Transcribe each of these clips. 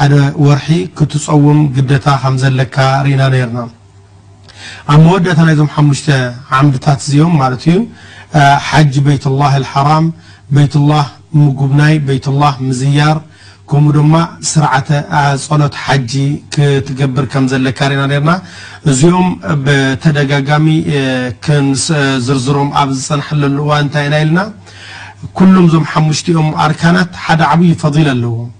ሓደ ወርሒ ክትጸውም ግደታ ከም ዘለካ ርኢና ኔርና። ኣብ መወዳእታ ናይዞም ሓሙሽተ ዓምድታት እዚኦም ማለት እዩ ሓጅ በይትላህ ኣልሓራም፣ በይትላህ ምጉብናይ፣ በይትላህ ምዝያር፣ ከምኡ ደማ ስርዓተ ጸሎት ሓጂ ክትገብር ከም ዘለካ ርኢና ኔርና። እዚኦም ብተደጋጋሚ ክንዝርዝሮም ኣብ ዝጸናሕለሉ እዋን እንታይ ኢና ኢልና? ኩሎም እዞም ሓሙሽቲኦም ኣርካናት ሓደ ዓብይ ፈዲላ ኣለዎም።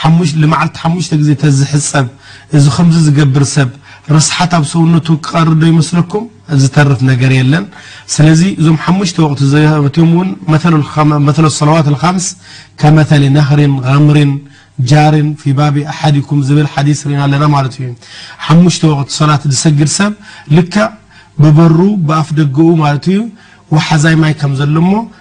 ሓሙሽ ልማዓልቲ ሓሙሽተ ግዜ ተዝሕጸብ እዚ ከምዚ ዝገብር ሰብ ርስሓት ኣብ ሰውነቱ ክቀሪ ዶ ይመስለኩም ዝተርፍ ነገር የለን ስለዚ እዞም ሓሙሽተ ወቅቲ ዘትዮም ውን መተለ ሰለዋት ኣልኻምስ ከመተሊ ነህሪን ገምሪን ጃሪን ፊ ባቢ ኣሓዲኩም ዝብል ሓዲስ ሪኢና ኣለና ማለት እዩ ሓሙሽተ ወቅቲ ሰላት ዝሰግድ ሰብ ልክዕ ብበሩ ብኣፍ ደገኡ ማለት እዩ ወሓዛይ ማይ ከምዘሎ እሞ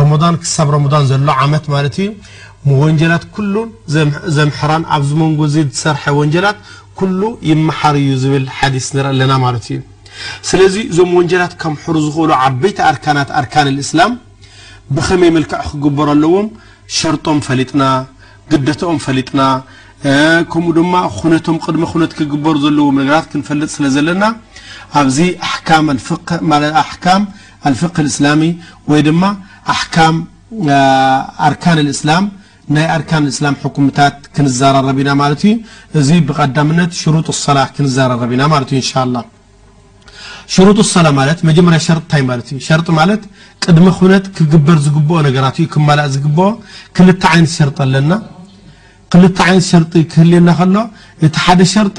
ረመዳን ክሳብ ረመዳን ዘሎ ዓመት ማለት እዩ ወንጀላት ኩሉ ዘምሕራን ኣብዚ መንጎ እዚ ዝሰርሐ ወንጀላት ኩሉ ይመሓር እዩ ዝብል ሓዲስ ንርኢ ኣለና ማለት እዩ ስለዚ እዞም ወንጀላት ከምሕሩ ዝኽእሉ ዓበይቲ ኣርካናት ኣርካን ልእስላም ብኸመይ መልክዕ ክግበሩ ኣለዎም ሸርጦም ፈሊጥና ግደተኦም ፈሊጥና ከምኡ ድማ ኩነቶም ቅድመ ኩነት ክግበሩ ዘለዎም ነገራት ክንፈልጥ ስለ ዘለና ኣብዚ ኣሕካም ኣልፍቅህ ማለት ኣሕካም ኣልፍቅህ ኣልእስላሚ ወይ ድማ ኣሕካም ኣርካን ኣልእስላም ናይ ኣርካን ኣልእስላም ሕኩምታት ክንዘራረብ ኢና ማለት እዩ እዚ ብቀዳምነት ሽሩጥ ሰላ ክንዘራረብ ኢና ማለት እዩ እንሻላ ሽሩጥ ሰላ ማለት መጀመርያ ሸርጢ እንታይ ማለት እዩ ሸርጢ ማለት ቅድመ ኩነት ክግበር ዝግብኦ ነገራት እዩ ክማላእ ዝግብኦ ክልተ ዓይነት ሸርጢ ኣለና ክልተ ዓይነት ሸርጢ ክህልየና ከሎ እቲ ሓደ ሸርጢ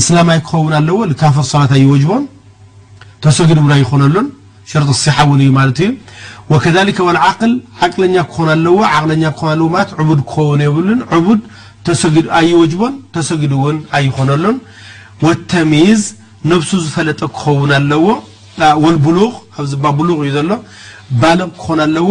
እስላማይ ክኸውን ኣለዎ ልካፍር ሶላት ኣይወጅቦን ተሶጊዱ ውን ኣይኾነሉን ሸርጥ ኽሲሓ ውን እዩ ማለት እዩ ወከዛሊከ ወልዓቅል ዓቅለኛ ክኾን ኣለዎ ዓቅለኛ ክኾን ኣለዎ ማለት ዕቡድ ክኾን የብሉን ዕቡድ ተሶጊዱ ኣይወጅቦን ተሶጊዱ ውን ኣይኾነሉን ወተምይዝ ነብሱ ዝፈለጠ ክኸውን ኣለዎ ወልቡሉግ ኣብዚ ብ ብሉግ እዩ ዘሎ ባልቅ ክኾን ኣለዎ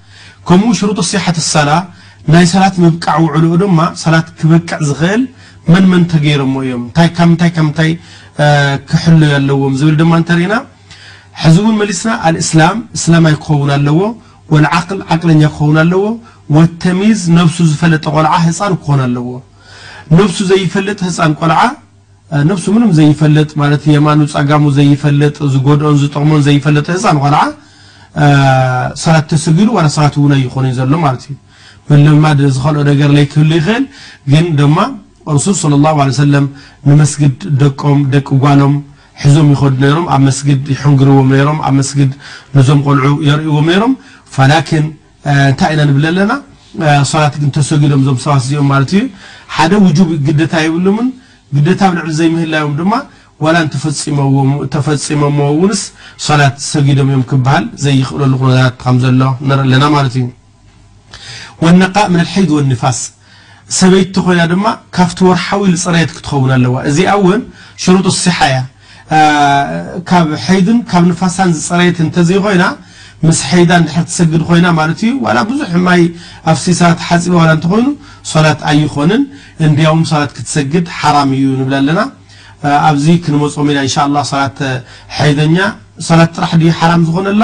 ከምኡ ሽሩጡ ሲሐት ሰላ ናይ ሰላት ምብቃዕ ውዕልኡ ድማ ሰላት ክበቅዕ ዝኽእል መን መን ተገይሮሞ እዮም እንታይ ካብ ምንታይ ካብ ምንታይ ክሕለዩ ኣለዎም ዝብል ድማ እንተሪእና ሕዚ እውን መሊስና ኣልእስላም እስላማይ ክኸውን ኣለዎ ወልዓቅል ዓቅለኛ ክኸውን ኣለዎ ወተሚዝ ነብሱ ዝፈለጠ ቆልዓ ህፃን ክኾን ኣለዎ ነብሱ ዘይፈልጥ ህፃን ቆልዓ ነብሱ ምንም ዘይፈልጥ ማለት የማኑ ጸጋሙ ዘይፈልጥ ዝጎድኦን ዝጠቕሞን ዘይፈልጥ ህጻን ቆልዓ ሰባት ተስግሉ ዋላ ሰባት እውን ኣይኾኑን ዘሎ ማለት እዩ ምልምማድ ዝኸልኦ ነገር ለይክህሉ ይኽእል ግን ደማ ረሱል ሰለላሁ ዐለይሂ ወሰለም ንመስግድ ደቆም ደቂ ጓሎም ሕዞም ይኸዱ ነይሮም ኣብ መስግድ ይሕንግርዎም ነይሮም ኣብ መስግድ ነዞም ቆልዑ የርእይዎም ነይሮም ፈላክን እንታይ ኢና ንብል ኣለና ሶላት ግን ተሰጊዶም እዞም ሰባት እዚኦም ማለት እዩ ሓደ ውጁብ ግደታ የብሎምን ግደታ ኣብ ልዕሊ ዘይምህላዮም ድማ ዋላ እንተፈፂሞምዎ እውንስ ሶላት ሰጊዶም እዮም ክበሃል ዘይኽእለሉ ኩነታት ከም ዘሎ ንርኢ ኣለና ማለት እዩ። ወነቃእ ምነል ሐይድ ወኒፋስ ሰበይቲ ተኾይና ድማ ካብቲ ወርሓዊ ልጽረየት ክትኸውን ኣለዋ። እዚኣ እውን ሽሩጥ ሲሓ እያ። ካብ ሐይድን ካብ ንፋሳን ዝጸረየት እንተዘይኾይና ምስ ሐይዳ እንድሕር ትሰግድ ኾይና ማለት እዩ ዋላ ብዙሕ ማይ ኣፍሲሳ ተሓጺባ ዋላ እንተኾይኑ ሶላት ኣይኾንን እንድያውም ሶላት ክትሰግድ ሓራም እዩ ንብል ኣለና። ኣብዚ ክንመጾም ኢና እንሻላህ ሶላት ሐይደኛ ሶላት ጥራሕ ድዩ ሓራም ዝኾነላ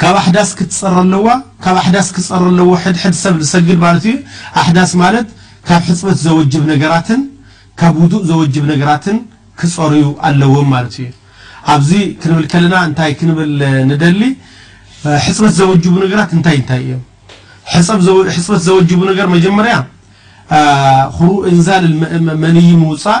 ካብ ኣሕዳስ ክትጸረ ኣለዋ ካብ ኣሕዳስ ክጸረ ኣለዎ ሕድሕድ ሰብ ዝሰግድ ማለት እዩ ኣሕዳስ ማለት ካብ ሕጽበት ዘወጅብ ነገራትን ካብ ውዱእ ዘወጅብ ነገራትን ክጸርዩ ኣለዎም ማለት እዩ ኣብዚ ክንብል ከለና እንታይ ክንብል ንደሊ ሕጽበት ዘወጅቡ ነገራት እንታይ እንታይ እዮም ሕጽበት ዘወጅቡ ነገር መጀመርያ ኹሩ እንዛል መንይ ምውጻእ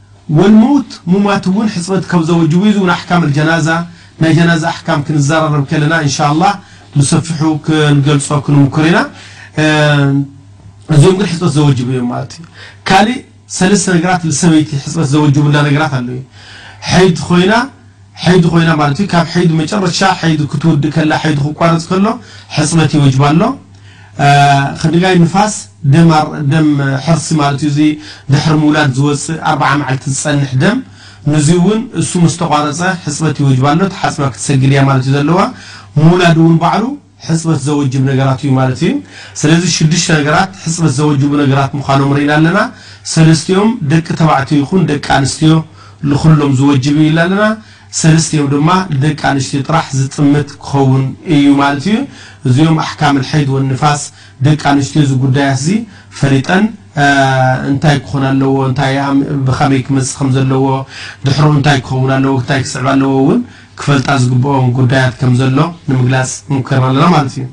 ወልመውት ሙማት እውን ሕፅበት ካብ ዘወጅቡ እዩ እዚ እውን ኣሕካም ኣልጀናዛ ናይ ጀናዛ ኣሕካም ክንዘራረብ ከለና እንሻላህ ብሰፊሑ ክንገልፆ ክንሙክር ኢና እዚኦም ግን ሕፅበት ዘወጅቡ እዮም ማለት እዩ ካሊእ ሰለስተ ነገራት ልሰበይቲ ሕፅበት ዘወጅቡላ ነገራት ኣሎ እዩ ሐይድ ኾይና ሐይዲ ኮይና ማለት እዩ ካብ ሐይዲ መጨረሻ ሐይዲ ክትውድእ ከላ ሐይዲ ክቋረፅ ከሎ ሕፅበት ይወጅባ ኣሎ ኽድጋይ ንፋስ ደም ደም ሕርሲ ማለት እዩ እዚ ድሕሪ ምውላድ ዝወፅእ ኣርባዓ መዓልቲ ዝፀንሕ ደም ንዙይ እውን እሱ ምስተቋረፀ ሕፅበት ይወጅባ ኣሎ ተሓፅባ ክትሰግድ እያ ማለት እዩ ዘለዋ ምውላድ እውን ባዕሉ ሕጽበት ዘወጅብ ነገራት እዩ ማለት እዩ። ሰለዚ ሽዱሽተ ነገራት ሕጽበት ዘወጅቡ ነገራት ምዃኖም ርኢና ኣለና። ሰለስቲኦም ደቂ ተባዕትዮ ይኹን ደቂ ኣንስትዮ ልኹሎም ዝወጅብ እዩ ኢልና ኣለና። ሰለስቲኦም ድማ ልደቂ ኣንስትዮ ጥራሕ ዝጥምት ክኸውን እዩ ማለት እዩ። እዚኦም ኣሕካም ልሐይድ ወንፋስ ደቂ ኣንስትዮ እዚ ጉዳያት እዚ ፈሊጠን እንታይ ክኾን ኣለዎ እንታይ ብኸመይ ክመጽእ ከም ዘለዎ ድሕረኡ እንታይ ክኸውን ኣለዎ እንታይ ክስዕብ ኣለዎ እውን ክፈልጣ ዝግብኦ ጉዳያት ከም ዘሎ ንምግላጽ ሞኪርና ኣለና ማለት እዩ።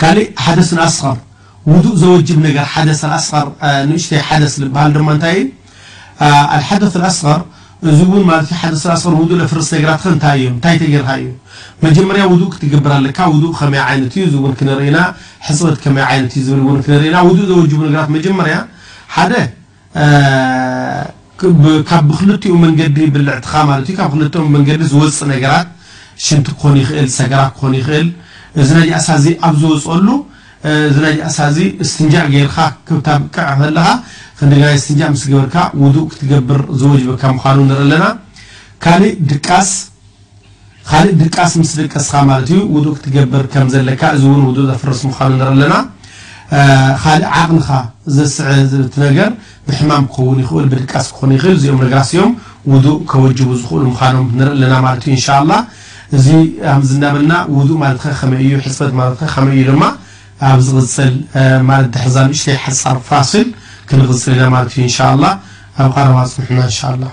ካሊእ ሓደስን ኣስቐር ውዱእ ዘወጅብ ነገር ሓደስ ኣልኣስቐር ንእሽተይ ሓደስ ልበሃል ድማ እንታይ እዩ? ኣልሓደት ኣልኣስቐር እዚ እውን ማለት እዩ ሓደስ ኣልኣስቐር ውዱእ ለፍርስ ነገራትኸ እንታይ እዮም? እንታይ ተጌርካ እዩ? መጀመርያ ውዱእ ክትገብር ኣለካ ውዱእ ከመይ ዓይነት እዩ እዚ እውን ክንርኢ ኢና ሕጽበት ከመይ ዓይነት እዩ ዝብል እውን ክንርኢ ኢና ውዱእ ዘወጅቡ ነገራት መጀመርያ ሓደ ብ ካብ ብክልቲኡ መንገዲ ብልዕትኻ ማለት እዩ ካብ ክልተኦም መንገዲ ዝወጽእ ነገራት ሽንቲ ክኾን ይኽእል ሰገራ ክኾን ይኽእል እዚ ነጃሳ እዚ ኣብ ዝወጽኦሉ እዚ ነጃሳ እዚ እስትንጃእ ገይርኻ ክተብቅዕ ከለኻ ክንደገና እስትንጃእ ምስ ገበርካ ውዱእ ክትገብር ዝወጅበካ ምዃኑ ንርኢ ኣለና ካልእ ድቃስ ኻሊእ ድቃስ ምስ ደቀስኻ ማለት እዩ ውዱእ ክትገብር ከም ዘለካ እዚ እውን ውዱእ ዘፍርስ ምዃኑ ንርኢ ኣለና። ኻሊእ ዓቕንኻ ዘስዐ እቲ ነገር ብሕማም ክኸውን ይኽእል ብድቃስ ክኾን ይኽእል እዚኦም ነገራት እዮም ውዱእ ከወጅቡ ዝኽእሉ ምዃኖም ንርኢ ኣለና ማለት እዩ እንሻኣላህ እዚ ኣምዚ እንዳበልና ውዱእ ማለትኸ ከመይ እዩ ሕፅበት ማለትኸ ከመይ እዩ ድማ ኣብ ዝቕፅል ማለት ድሕሪ እዛ ንእሽተይ ሓፃር ፋስል ክንቕፅል ኢና ማለት እዩ እንሻኣላህ ኣብ ቐረባ ፅንሑና እንሻኣላህ።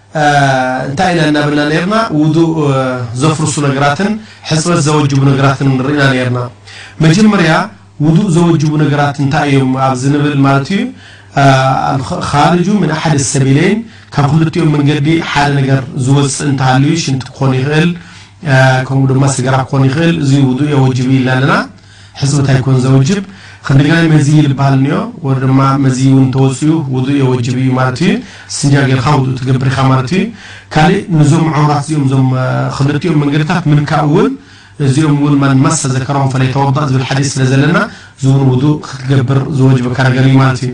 እንታይ ኢና እናበልና ነይርና? ውዱእ ዘፍርሱ ነገራትን ሕፅበት ዘወጅቡ ነገራትን ርኢና ነይርና። መጀመርያ ውዱእ ዘወጅቡ ነገራት እንታይ እዮም ኣብ ዝንብል ማለት እዩ ኣልኻርጁ ምን ኣሓድ ሰቢለይን ካብ ክልቲኦም መንገዲ ሓደ ነገር ዝወፅእ እንተሃልዩ ሽንቲ ክኾን ይኽእል ከምኡ ድማ ስገራ ክኾን ይኽእል እዙይ ውዱእ የወጅብ ኢልና ኣለና። ሕጽብ ታይ ኮን ዘውጅብ ክንደገናይ መዚ ልባሃል እኒኦ ወር ድማ መዚ ውን ተወጽኡ ውዱእ የወጅብ እዩ ማለት እዩ እስትንጃ ገርካ ውዱእ ትገብር ኢካ ማለት እዩ ካልእ ንዞም ዐውራት እዚኦም እዞም ክልቲኦም መንገድታት ምንካእ ውን እዚኦም ውን መን መሰ ዘከረሁም ፈለየተወዳእ ዝብል ሐዲስ ስለ ዘለና እዚ ውን ውዱእ ክትገብር ዝወጅበካ ነገር እዩ ማለት እዩ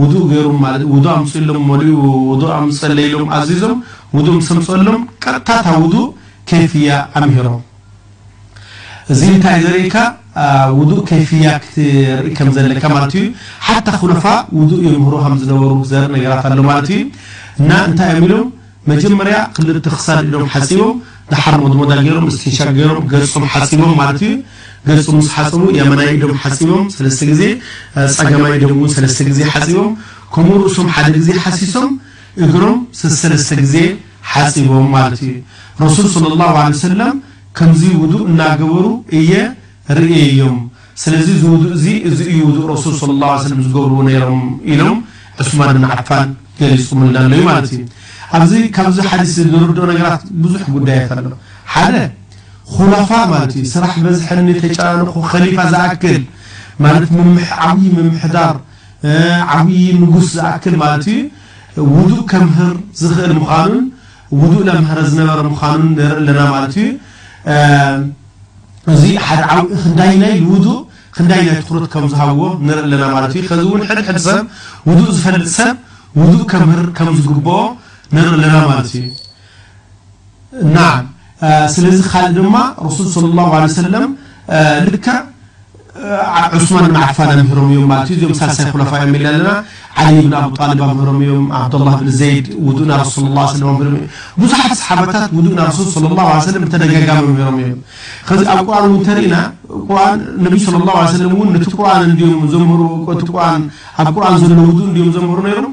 ውዱእ ገይሩ ማለት ውዱእ ኣምፅእሎም መሊኡ ውዱእ ኣምፀለይሎም ኣዚዞም ውዱእ ምስ ኣምፀእሎም ቀጥታ እታ ውዱእ ከይፍያ ኣምሂሮም እዚ እንታይ ዘርእየካ ውዱእ ከይፍያ ክትርኢ ከም ዘለካ ማለት እዩ ሓታ ኩነፋ ውዱእ የምህሩ ከም ዝነበሩ ዘርኢ ነገራት ኣሎ ማለት እዩ እና እንታይ እዮም ኢሎም መጀመርያ ክልተ ክሳድ ኢዶም ሓጺቦም ደሓር ሞድሞዳ ጌሮም እስቲንሻግ ጌሮም ገጾም ሓጺቦም ማለት እዩ ገጹ ምስ ሓጸቡ የማናይ ኢዶም ሓጺቦም ሰለስተ ግዜ ጸጋማይ ኢዶም ውን ሰለስተ ግዜ ሓጺቦም ከምኡ ርእሶም ሓደ ግዜ ሓሲሶም እግሮም ሰሰለስተ ግዜ ሓጺቦም ማለት እዩ ረሱል ሰለላሁ ዓለይሂ ወሰለም ከምዚ ውዱእ እናገበሩ እየ ርእየዮም ስለዚ እዚ ውዱእዚ እዚ እዩ ውዱእ ረሱል ሰለላሁ ዐለይሂ ወሰለም ዝገብርዎ ነይሮም ኢሎም ዑስማን ብን ዓፋን ገሊፆምልና ኣለዉ ማለት እዩ። ኣብዚ ካብዚ ሓዲስ እዚ ንርድኦ ነገራት ብዙሕ ጉዳያት ኣሎ። ሓደ ኹላፋእ ማለት እዩ ስራሕ በዝሐኒ ተጨናንኹ ኸሊፋ ዝኣክል ማለት ምምሕ ዓብዪ ምምሕዳር ዓብዪ ንጉስ ዝኣክል ማለት እዩ ውዱእ ከምህር ዝኽእል ምዃኑን ውዱእ ነምህረ ዝነበረ ምዃኑን ንርኢ ኣለና ማለት እዩ። እዚ ሓደ ዓውዲ ክንዳይ ናይ ልውዱእ ክንዳይ ናይ ትኹረት ከም ዝሃብዎ ንርኢ ኣለና ማለት እዩ። ከዚ እውን ሕድሕድ ሰብ ውዱእ ዝፈልጥ ሰብ ውዱእ ከምህር ከም ዝግብኦ ንርኢ ኣለና ማለት እዩ። ናም ስለዚ ካልእ ድማ ረሱል ሰለላሁ ዐለይሂ ወሰለም ልክዕ ዑስማን ብን ዓፋን ኣምሂሮም እዮም ማለት እዩ። እዚኦም ሳልሳይ ኹለፋ እዮም ኢልና ኣለና። ዓሊ ብን ኣቡ ጣልብ ኣምሂሮም እዮም። ዓብደላህ ብን ዘይድ ውዱእ ናብ ረሱል ሰለላሁ ዐለይሂ ወሰለም ኣምሂሮም እዮም። ብዙሓት ሰሓበታት ውዱእ ናብ ረሱል ሰለላሁ ዐለይሂ ወሰለም ብተደጋጋሚ ኣምሂሮም እዮም። ከዚ ኣብ ቁርኣን እውን ተሪእና ቁርኣን ነቢ ሰለላሁ ዐለይሂ ወሰለም እውን ነቲ ቁርኣን እንድዮም ዘምህሩ እቲ ቁርኣን ኣብ ቁርኣን ዘሎ ውዱእ እንድዮም ዘምህሩ ነይሮም።